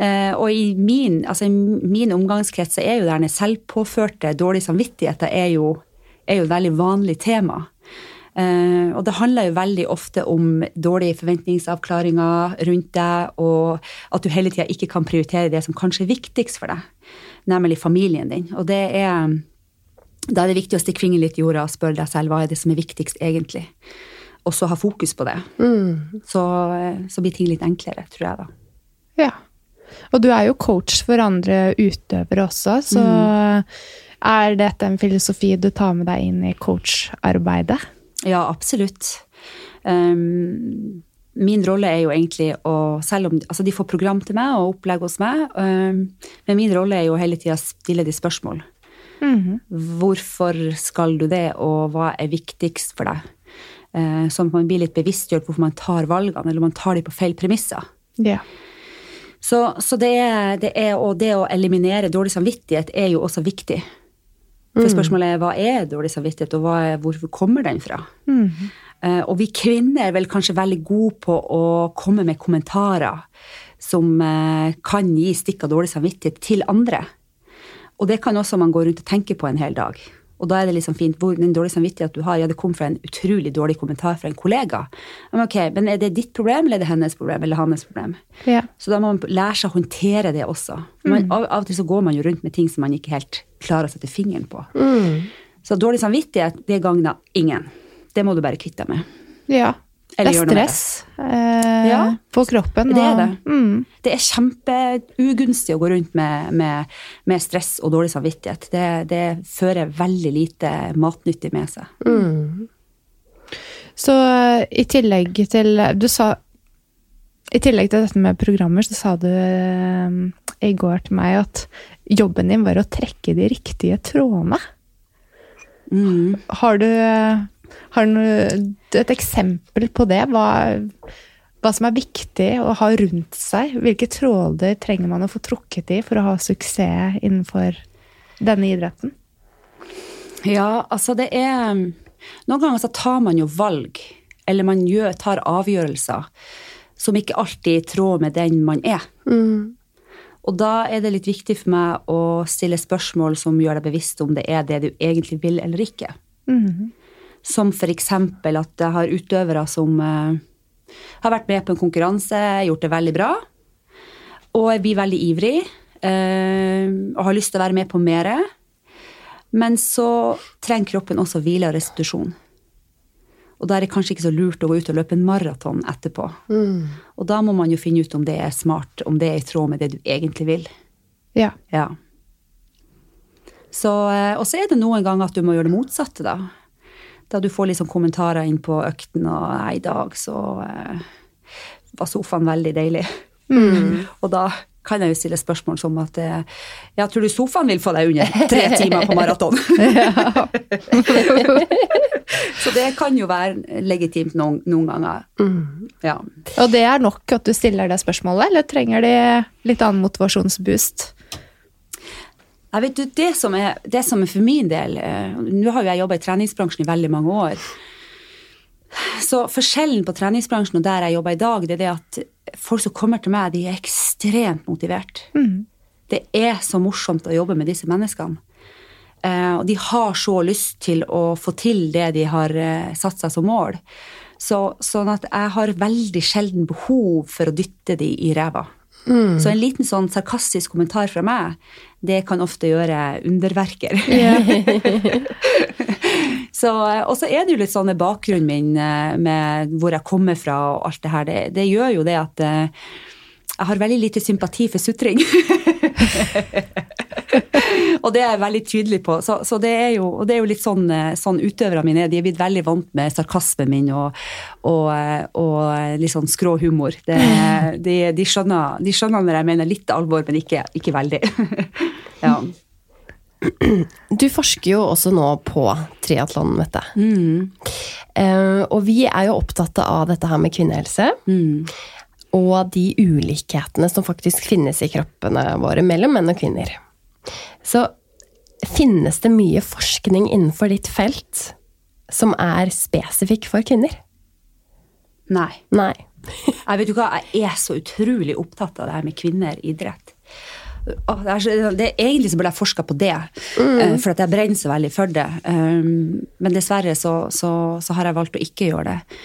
S3: og i min, altså i min omgangskrets så er jo denne selvpåførte dårlige samvittigheter er jo, er jo et veldig vanlig tema. Uh, og det handler jo veldig ofte om dårlige forventningsavklaringer rundt deg, og at du hele tida ikke kan prioritere det som kanskje er viktigst for deg, nemlig familien din. Og det er da er det viktig å stikke fingeren litt i jorda og spørre deg selv hva er det som er viktigst egentlig. Og så ha fokus på det. Så, så blir ting litt enklere, tror jeg da.
S2: Ja. Og du er jo coach for andre utøvere også, så er dette en filosofi du tar med deg inn i coacharbeidet?
S3: Ja, absolutt. Um, min rolle er jo egentlig å Selv om altså de får program til meg og opplegg hos meg, um, men min rolle er jo hele tida å stille de spørsmål. Hvorfor skal du det, og hva er viktigst for deg? Uh, sånn at man blir litt bevisstgjort hvorfor man tar valgene, eller man tar de på feil premisser.
S2: Ja.
S3: Så, så det, er, det er, og det å eliminere dårlig samvittighet er jo også viktig. For spørsmålet er hva er dårlig samvittighet, og er, hvorfor kommer den fra? Eh, og vi kvinner er vel kanskje veldig gode på å komme med kommentarer som uh, kan gi stikk av dårlig samvittighet til andre. Og det kan også man gå rundt og tenke på en hel dag. Og da er det liksom fint hvor den dårlige samvittighet du har, ja, det kom fra en utrolig dårlig kommentar fra en kollega. Men ok, men er det ditt problem, eller er det hennes problem, eller hans problem?
S2: Ja.
S3: Så da må man lære seg å håndtere det også. Man, av, av og til så går man jo rundt med ting som man ikke helt klarer å sette fingeren på. Så dårlig samvittighet, det gagner ingen. Det må du bare kvitte deg med.
S2: ja. Det
S3: Eller
S2: er
S3: det.
S2: stress eh,
S3: Ja.
S2: på kroppen.
S3: Det er det.
S2: Mm.
S3: Det er kjempeugunstig å gå rundt med, med, med stress og dårlig samvittighet. Det, det fører veldig lite matnyttig med seg.
S2: Så eh, i tillegg til Du sa I tillegg til dette med programmer, så sa du eh, i går til meg at jobben din var å trekke de riktige trådene.
S3: Mm.
S2: Har du, har du et eksempel på det? Hva, hva som er viktig å ha rundt seg? Hvilke tråder trenger man å få trukket i for å ha suksess innenfor denne idretten?
S3: Ja, altså det er Noen ganger så tar man jo valg, eller man gjør, tar avgjørelser som ikke alltid er i tråd med den man er. Og da er det litt viktig for meg å stille spørsmål som gjør deg bevisst om det er det du egentlig vil eller ikke. Som eksempel at jeg har utøvere som eh, har vært med på en konkurranse, gjort det veldig bra, og jeg blir veldig ivrig eh, og har lyst til å være med på mer. Men så trenger kroppen også hvile og restitusjon. Og da er det kanskje ikke så lurt å gå ut og løpe en maraton etterpå. Og da må man jo finne ut om det er smart, om det er i tråd med det du egentlig vil.
S2: Ja.
S3: Ja. Så, eh, og så er det noen ganger at du må gjøre det motsatte, da. Da du får sånn kommentarer inn på økten, og i dag så eh, var sofaen veldig deilig. og da kan jeg jo stille spørsmål som at eh, ja, tror du sofaen vil få deg under tre timer på maraton? så det kan jo være legitimt noen, noen ganger. Ja.
S2: Og det er nok at du stiller det spørsmålet, eller trenger de litt annen motivasjonsboost?
S3: Jeg vet du, det som, er, det som er for min del eh, Nå har jo jeg jobba i treningsbransjen i veldig mange år. Så forskjellen på treningsbransjen og der jeg jobber i dag, det er det at folk som kommer til meg, de er ekstremt motivert. Det er så morsomt å jobbe med disse menneskene. Eh, og de har så lyst til å få til det de har eh, satt seg som mål. Så, sånn at jeg har veldig sjelden behov for å dytte de i ræva. Så en liten sånn sarkastisk kommentar fra meg, det kan ofte gjøre underverker. så, og så er det jo litt sånn med bakgrunnen min, eh, med hvor jeg kommer fra og alt det her, det, det gjør jo det at eh, jeg har veldig lite sympati for sutring. og det er jeg veldig tydelig på. Så, så det, er jo, og det er jo litt sånn, eh, sånn utøverne mine er. De er blitt veldig vant med sarkasmen min og, og, eh, og litt sånn skrå humor. Det, de, de, skjønner, de skjønner når jeg mener litt alvor, men ikke, ikke veldig. ja.
S4: Du forsker jo også nå på triatlon, Mette. Uh, og vi er jo opptatt av dette her med kvinnehelse. Og de ulikhetene som faktisk finnes i kroppene våre mellom menn og kvinner. Så finnes det mye forskning innenfor ditt felt som er spesifikk for kvinner?
S3: Nei.
S4: Nei.
S3: Jeg vet du hva, jeg er så utrolig opptatt av det her med kvinner i idrett. Det er, så, det, egentlig så burde jeg forska på det, mm. for at jeg brenner så veldig for det. Um, men dessverre så, så, så har jeg valgt å ikke gjøre det.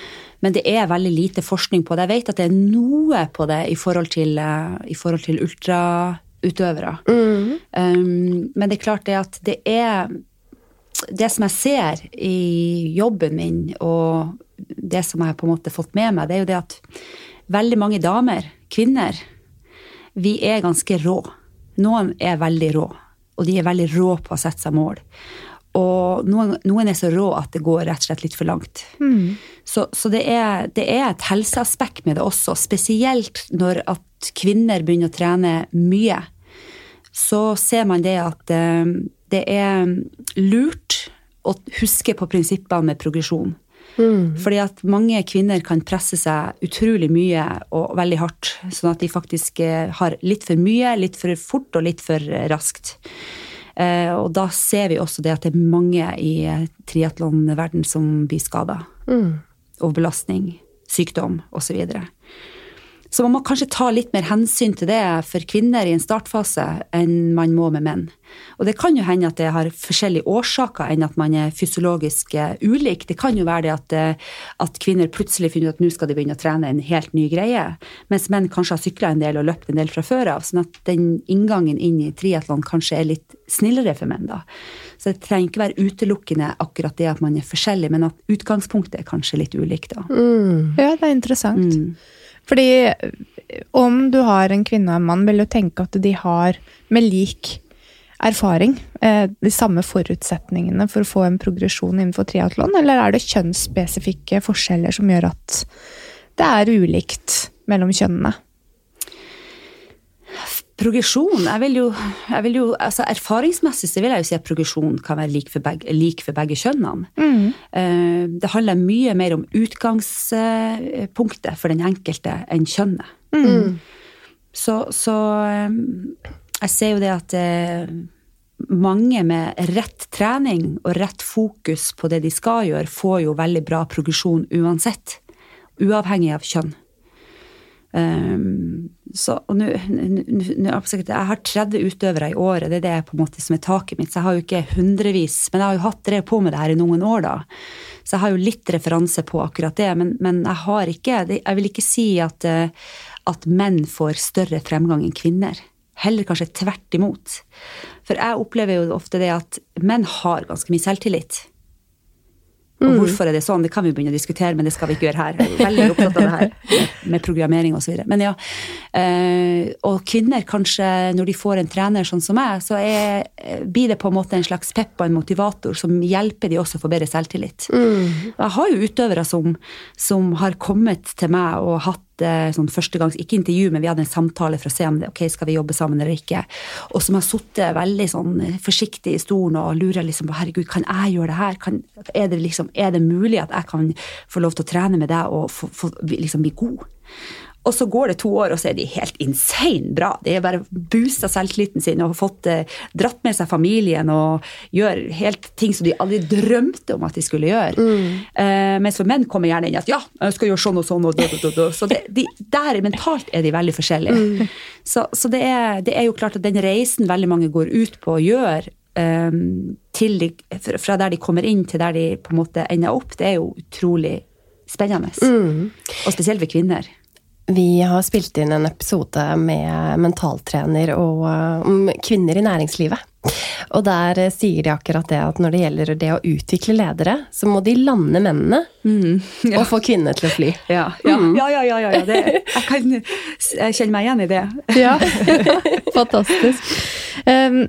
S3: Men det er veldig lite forskning på det. Jeg vet at det er noe på det i forhold til, eh, i forhold til ultrautøvere. Um, men det er klart det at det er Det som jeg ser i jobben min, og det som jeg på en måte har fått med meg, det er jo det at veldig mange damer, kvinner, vi er ganske rå. Noen er veldig rå, og de er veldig rå på å sette seg mål. Og noen, noen er så rå at det går rett og slett litt for langt. Så, så det, er, det er et helseaspekt med det også, spesielt når at kvinner begynner å trene mye. Så ser man det at eh, det er lurt å huske på prinsippene med progresjon. Fordi at mange kvinner kan presse seg utrolig mye og veldig hardt, sånn at de faktisk eh, har litt for mye, litt for fort og litt for eh, raskt. Eh, Og da ser vi også det at det er mange i triatlonverden som blir skada. Overbelastning, sykdom osv. Så, videre. Så man må kanskje ta litt mer hensyn til det for kvinner i en startfase enn man må med menn. Og det kan jo hende at det har forskjellige årsaker enn at man er fysiologisk eh, ulik. Det kan jo være det at, eh, at kvinner plutselig finner ut at nå skal de begynne å trene en helt ny greie, mens menn kanskje har sykla en del og løpt en del fra før av. Sånn at den inngangen inn i triatlon kanskje er litt snillere for menn, da. Så det trenger ikke være utelukkende akkurat det at man er forskjellig, men at utgangspunktet er kanskje litt ulikt, da.
S2: Ja, det er interessant. Fordi eh, om du har en kvinne og en mann, vil du tenke at de har med lik erfaring eh, de samme forutsetningene for å få en progresjon innenfor triatlon, eller er det kjønnsspesifikke forskjeller som gjør at det er ulikt mellom kjønnene?
S3: Progresjon jeg vil jo, jeg vil jo, altså Erfaringsmessig så vil jeg jo si at progresjon kan være lik for begge, lik for begge kjønnene. Mm. Det handler mye mer om utgangspunktet for den enkelte enn kjønnet. Så, så eh, jeg ser jo det at eh, mange med rett trening og rett fokus på det de skal gjøre, får jo veldig bra progresjon uansett. Uavhengig av kjønn. Um, så, og nå- jeg har 30 utøvere i året, det er det på en måte som er taket mitt. Så jeg har jo ikke hundrevis, men jeg har jo hatt drevet på med det her i noen år, da. Så jeg har jo litt referanse på akkurat det, men, men jeg har ikke Jeg vil ikke si at, eh, at menn får større fremgang enn kvinner. Heller kanskje tvert imot. For jeg opplever jo ofte det at menn har ganske mye selvtillit. Og hvorfor er det sånn, det kan vi begynne å diskutere, men det skal vi ikke gjøre her. Er veldig opptatt av det her med programmering osv. Men ja. eh, Og kvinner, kanskje, når de får en trener sånn som meg, så er, eh, blir det på en måte en slags pepp og en motivator som hjelper de også å få bedre selvtillit. Jeg har jo utøvere som, som har kommet til meg og hatt sånn førstegangs, ikke intervju, men vi hadde en samtale for å se om det, ok, skal vi jobbe sammen eller ikke. Og som har sittet veldig sånn forsiktig i stolen og lurer liksom på herregud, kan jeg gjøre det her? Kan, er, det liksom, er det mulig at jeg kan få lov til å trene med deg og få, få, liksom bli god? Og så går det to år, og så er de helt insane bra. De har bare boosta selvtilliten sin og fått eh, dratt med seg familien og gjør helt ting som de aldri drømte om at de skulle gjøre. Eh, mens for menn kommer gjerne inn at ja, jeg skal gjøre sånn og sånn og da, da, da. Så det, de, der mentalt er de veldig forskjellige. Så, så det, er, det er jo klart at den reisen veldig mange går ut på og gjør, eh, de, fra der de kommer inn til der de på en måte ender opp, det er jo utrolig spennende. Og spesielt for kvinner.
S4: Vi har spilt inn en episode med mentaltrener og, uh, om kvinner i næringslivet. Og der uh, sier de akkurat det at når det gjelder det å utvikle ledere, så må de lande mennene og få kvinnene til å fly.
S3: Ja, ja, ja. ja, ja, ja, ja. Det, jeg kan kjenne meg igjen i det.
S2: Ja, fantastisk. Um,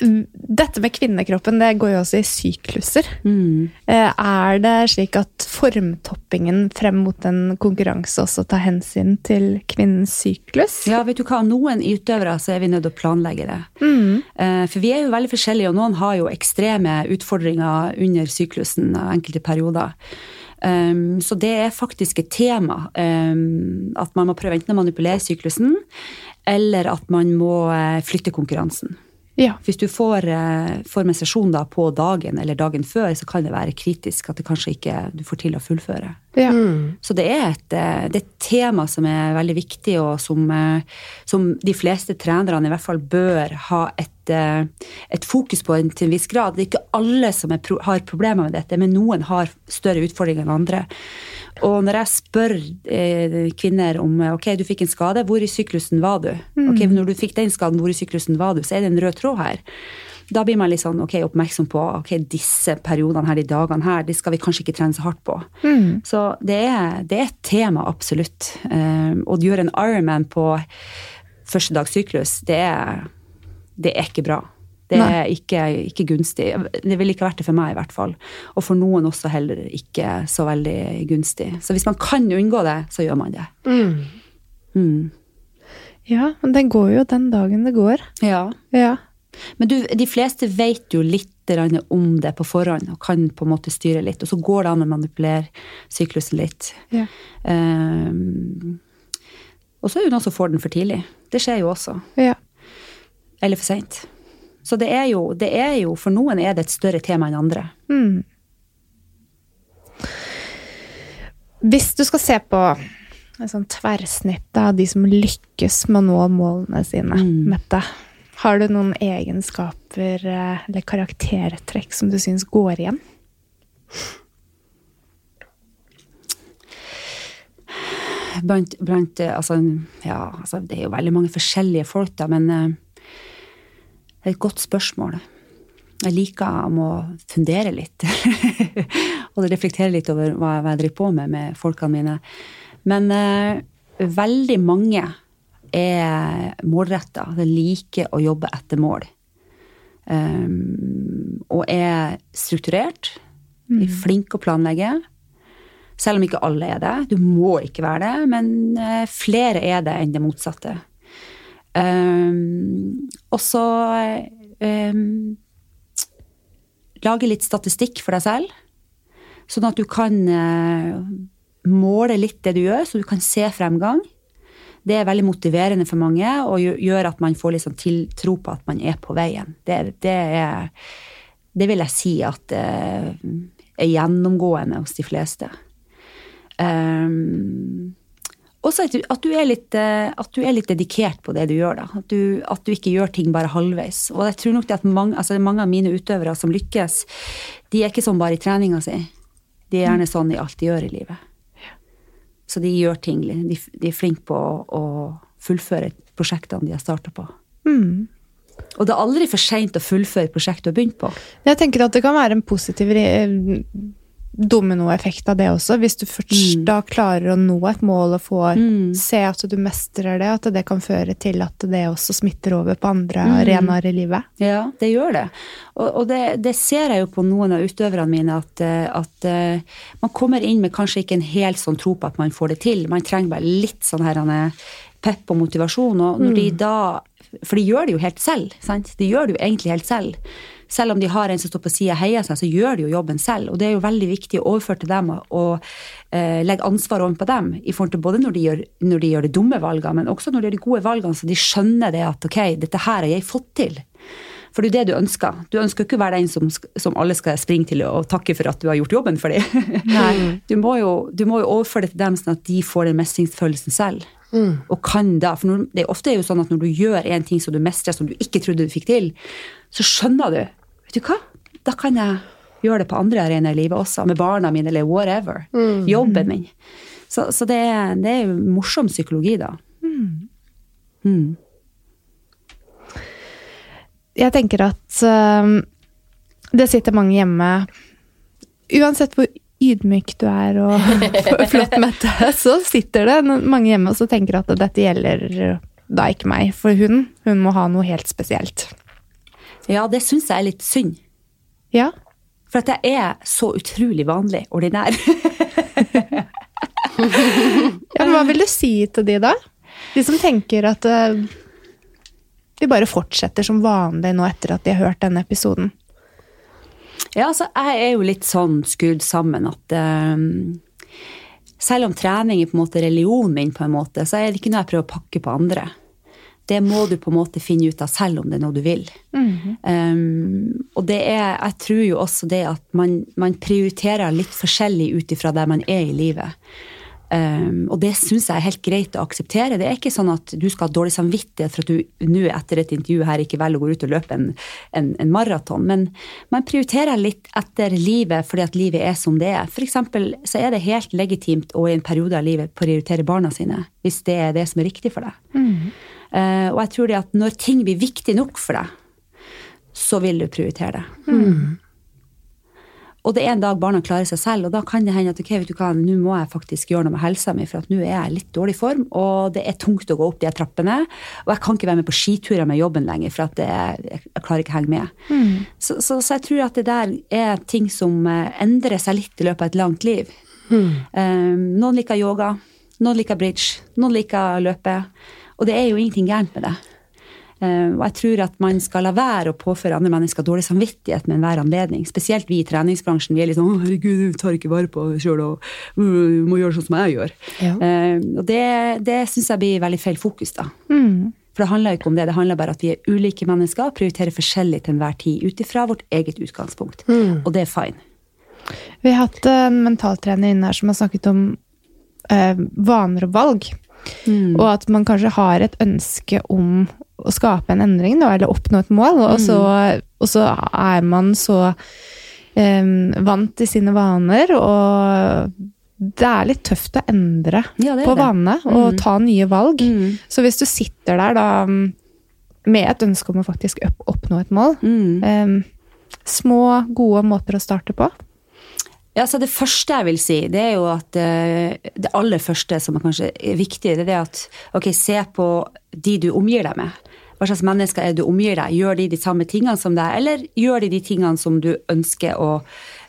S2: dette med kvinnekroppen det går jo også i sykluser.
S3: Mm.
S2: Eh, Er det slik at formtoppingen frem mot en konkurranse også tar hensyn til kvinnens syklus?
S3: Ja, vet du hva, Noen utøvere så er vi nødt til å planlegge det. Mm. For vi er jo veldig forskjellige, og noen har jo ekstreme utfordringer under syklusen enkelte perioder. Um, så det er faktisk et tema um, at man må prøve enten å manipulere syklusen, eller at man må eh, flytte konkurransen.
S2: Ja.
S3: Hvis du får, eh, får menstruasjon da på dagen eller dagen før, så kan det være kritisk at det kanskje ikke du får til å fullføre.
S2: ja.
S3: Så det er, et, eh, det er et tema som er veldig viktig, og som, eh, som de fleste trenerne i hvert fall bør ha et, et fokus på til en viss grad. Det er ikke alle som er, pro- har problemer med dette, men noen har større utfordringer enn andre. Og når jeg spør eh, kvinner om eh, ok, du fikk en skade, hvor i syklusen var du? Ok, Når du fikk den skaden, hvor i syklusen var du? Så er det en rød tråd her. Da blir man litt sånn, ok, oppmerksom på ok, disse periodene her, de dagene her, de skal vi kanskje ikke trene så hardt på. Så det er, det er et tema, absolutt. Um, å gjøre en Ironman på første dags syklus, det er, det er ikke bra. Det er ikke, ikke gunstig. Det ville ikke vært det for meg, i hvert fall. Og for noen også heller ikke så veldig gunstig. Så hvis man kan unngå det, så gjør man det. Mm.
S2: ja, men det går jo den dagen det går.
S3: Ja.
S2: Ja.
S3: Men du, de fleste vet jo litt om det på forhånd og kan på en måte styre litt. Og så går det an å manipulere syklusen litt.
S2: Ja.
S3: Um, og så er det noen som får den for tidlig. Det skjer jo også.
S2: ja.
S3: Eller for seint. Så det er, jo, det er jo For noen er det et større tema enn andre.
S2: Mm. Hvis du skal se på et sånn tverrsnitt av de som lykkes med å nå målene sine, Mette, har du noen egenskaper eh, eller karaktertrekk som du syns går igjen?
S3: Blant, blant eh, altså, ja, altså, Det er jo veldig mange forskjellige folk, da, men eh, det er et godt spørsmål. Jeg liker om å fundere litt. og reflektere litt over hva jeg driver på med med folkene mine. Men eh, veldig mange er målretta. De liker å jobbe etter mål. Um, og er strukturert. Er flinke å planlegge. Selv om ikke alle er det. Du må ikke være det, men eh, flere er det enn det motsatte. Um, og så um, lage litt statistikk for deg selv, sånn at du kan uh, måle litt det du gjør, så du kan se fremgang. Det er veldig motiverende for mange og gjør- at man får liksom tiltro på at man er på veien. Det, det, er, det vil jeg si at uh, er gjennomgående hos de fleste. Um, også at du, at, litt, eh, at, du, er litt, dedikert på det du gjør. da. At du, at du ikke gjør ting bare halvveis. Og jeg tror nok det at mange, altså mange, av mine utøvere som lykkes, de er ikke sånn bare i treninga si. De er gjerne sånn i alt de gjør i livet. Så de gjør ting. De, de er flinke på å, å fullføre prosjektene de har starta på. Mm. Og det er aldri for seint å fullføre prosjektet du har begynt på.
S2: Jeg tenker at det kan være en positiv dominoeffekt av det også. Hvis du først mm. da klarer å nå et mål og får mm. se at du mestrer det, at det kan føre til at det også smitter over på andre mm. arenaer i livet.
S3: Ja, det gjør det. Og, og det, det, ser jeg jo på noen av utøverne mine, at, eh, at uh, man kommer inn med kanskje ikke en helt sånn tro på at man får det til. Man trenger bare litt sånn her pepp og motivasjon. Og når de mm. da For de gjør det jo helt selv. Sant? De gjør det jo egentlig helt selv selv om de har en som står på sida og heier seg, så gjør de jo jobben selv. Og det er jo veldig viktig å overføre til dem og eh, legge ansvar på dem. i forhold til Både når de, gjør, når de, gjør, de dumme valgene, men også når de gjør de gode valgene, så de skjønner det at ok, dette her har jeg fått til. For det er jo det du ønsker. Du ønsker ikke å være den som, som, alle skal springe til og takke for at du har gjort jobben for dem. Du, må jo, du må jo overføre det til dem sånn at de får den mestringsfølelsen selv. Mm. Og kan da, for når, det er ofte jo sånn at når du gjør en ting som du mestrer som du ikke trodde du fikk til, så skjønner du Vet du hva, da kan jeg gjøre det på andre arenaer i livet også, med barna mine eller whatever. Mm. Jobben min. Så, så det, er, det, er morsom psykologi, da. Mm.
S2: Mm. Jeg tenker at øh, det sitter mange hjemme Uansett hvor ydmyk du er og flott mette, så sitter det mange hjemme og tenker at dette gjelder da ikke meg. For hun, hun må ha noe helt spesielt.
S3: Ja, det syns jeg er litt synd.
S2: Ja.
S3: For at jeg er så utrolig vanlig, ordinær.
S2: ja, men hva vil du si til de da? De som tenker at uh, de bare fortsetter som vanlig nå etter at de har hørt denne episoden.
S3: Ja, altså, jeg er jo litt sånn skrudd sammen at um, selv om trening er på en måte religionen min, på en måte, så er det ikke noe jeg prøver å pakke på andre det må du på en måte finne ut av selv om det er noe du vil. Mm -hmm. um, og det er, jeg tror jo også det at man, man prioriterer litt forskjellig ut ifra der man er i livet. Um, og det syns jeg er helt greit å akseptere. Det er ikke sånn at du skal ha dårlig samvittighet for at du nå etter et intervju her ikke velger å gå ut og løpe en, en, en, maraton. Men man prioriterer litt etter livet fordi at livet er som det er. F.eks. så er det helt legitimt å i en periode av livet prioritere barna sine, hvis det er det som er riktig for deg. Mm. Uh, og jeg tror det at når ting blir viktig nok for deg, så vil du prioritere det. Mm. Og det er en dag barna klarer seg selv, og da kan det hende at ok, vet du hva, nå må jeg faktisk gjøre noe med helsa mi, for at nå er jeg i litt dårlig form, og det er tungt å gå opp de trappene. Og jeg kan ikke være med på skiturer med jobben lenger, for at er, jeg klarer ikke å henge med. Mm. Så, så, så, jeg tror at det der er ting som eh, endrer seg litt i løpet av et langt liv. Mm. Um, noen liker yoga, noen liker bridge, noen liker løpe. Og det er jo ingenting gærent med det. Uh, og jeg tror at man skal la være å påføre andre mennesker dårlig samvittighet med enhver anledning. Spesielt vi i treningsbransjen. Vi er litt sånn herregud, du tar ikke vare på deg sjøl og du må gjøre sånn som jeg gjør'. Ja. Uh, og det, det syns jeg blir veldig feil fokus, da. Mm. For det handler ikke om det. Det handler bare om at vi er ulike mennesker og prioriterer forskjellig til enhver tid ut ifra vårt eget utgangspunkt. Mm. Og det er fine.
S2: Vi har hatt en mentaltrener inne her som har snakket om vaner og valg. Mm. Og at man kanskje har et ønske om å skape en endring, da, eller oppnå et mål, og så, mm. og så er man så um, vant i sine vaner, og det er litt tøft å endre ja, på vanene og mm. ta nye valg. Mm. Så hvis du sitter der da med et ønske om å faktisk oppnå et mål um, Små, gode måter å starte på.
S3: Ja, så Det første jeg vil si, det er jo at uh, det aller første som er kanskje viktig, det er det at ok, se på de du omgir deg med. Hva slags mennesker er det du omgir deg? Gjør de de samme tingene som deg, eller gjør de de tingene som du ønsker å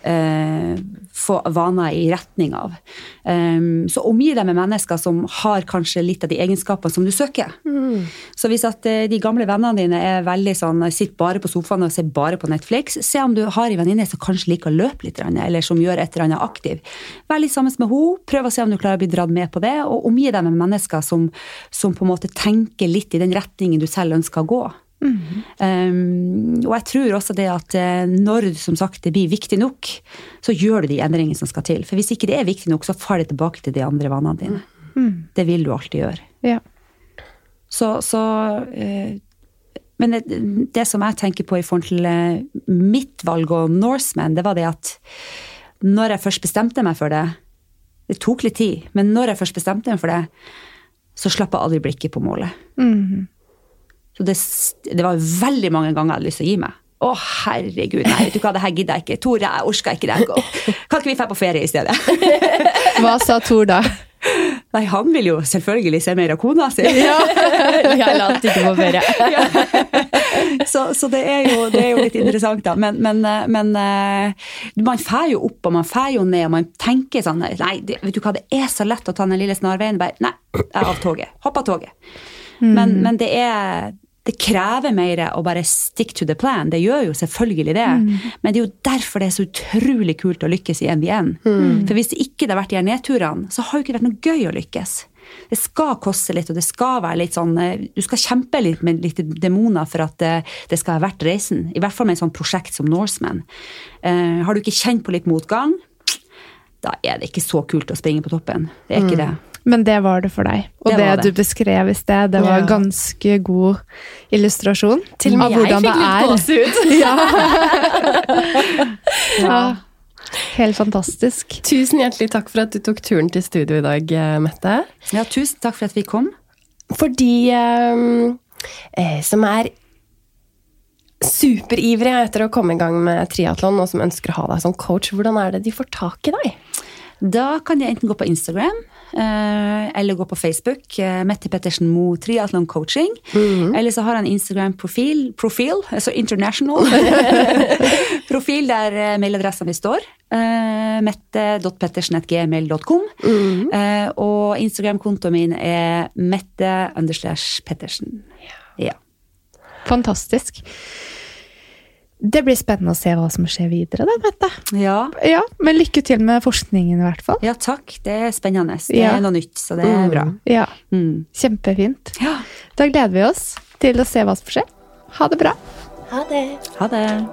S3: eh, få vaner i retning av. Um, så omgi deg med mennesker som har kanskje litt av de egenskapene som du søker. Mm. Så hvis at uh, de gamle vennene dine er veldig sånn, sitter bare på sofaen og ser bare på Netflix, se om du har en venninne som kanskje liker å løpe litt, eller som gjør et eller annet aktiv. Vær litt sammen med henne, prøv å se om du klarer å bli dratt med på det, og omgi deg med mennesker som, som på en måte tenker litt i den retningen du selv ønsker å gå. Mm. Um, og jeg tror også det at eh, når som sagt, det blir viktig nok, så gjør du de endringene som skal til. For hvis ikke det er viktig nok, så faller det tilbake til de andre vanene dine.
S2: Mm.
S3: Det vil du alltid gjøre.
S2: Ja.
S3: Så, så uh, Men det, det som jeg tenker på i forhold til eh, mitt valg og Norseman, det var det at når jeg først bestemte meg for det Det tok litt tid, men når jeg først bestemte meg for det, så slapp jeg aldri blikket på målet.
S2: Mm.
S3: Så det, det var veldig mange ganger jeg hadde lyst til å gi meg. Å, herregud, nei, vet du hva, det her gidder jeg ikke. Tore, jeg orker ikke det. Kan ikke vi dra på ferie i stedet?
S2: Hva sa Tor da?
S3: Nei, han vil jo selvfølgelig se mer av kona si.
S4: Jeg la ikke på ferie.
S3: så, så det, er jo, det er jo litt interessant, da. Men, men, eh, men eh, man fær jo opp og man fær jo ned, og man tenker sånn Nei, vet du hva, det er så lett å ta den lille snarveien. Bare, nei, jeg er av toget. Hopp av toget. Men, men det er det krever mer å bare stick to the plan. Det gjør jo selvfølgelig det. Men det er jo derfor det er så utrolig kult å lykkes i NBN. For hvis det ikke har vært de her nedturene, så har jo ikke det vært noe gøy å lykkes. Det skal koste litt, og det skal være litt sånn eh, Du skal kjempe litt med litt demoner for at det, det skal være verdt reisen. I hvert fall med et sånt prosjekt som Norseman. Uh, har du ikke kjent på litt motgang, da er det ikke så kult å springe på toppen. Det er ikke det.
S2: Men det var det for deg. Og
S3: Det
S2: det,
S3: det.
S2: du beskrev i sted, det var
S4: Ja.
S2: ganske god illustrasjon
S4: Til og med jeg fikk litt gåsehud.
S2: Ja. Helt fantastisk.
S4: Tusen hjertelig takk for at du tok turen til studio i dag, eh, Mette.
S3: Ja, tusen takk for at vi kom.
S4: For de eh, eh, som er superivrige etter å komme i gang med triatlon, og som ønsker å ha deg som coach, hvordan er det de får tak i deg?
S3: Da kan jeg enten gå på Instagram eller gå på Facebook. Eh, Mette Pettersen Mo Triatlon Coaching. Eller så har han Instagram-profil, profil, altså international. profil der eh, mailadressa mi står. Eh, Mette.pettersen.gmail.com. Eh, og Instagram-kontoen min er mette underslash pettersen. Ja.
S2: Fantastisk. Det blir spennende å se hva som skjer videre, da, Mette.
S3: Ja.
S2: Ja, men lykke til med forskningen, i hvert fall.
S3: ja, takk. Det er spennende. Det
S2: Ja.
S3: er noe nytt, så det er bra.
S2: Ja,
S3: Mm.
S2: Kjempefint.
S3: Ja.
S2: Da gleder vi oss til å se hva som skjer. Ha det bra.
S4: Ha det.
S3: Ha det.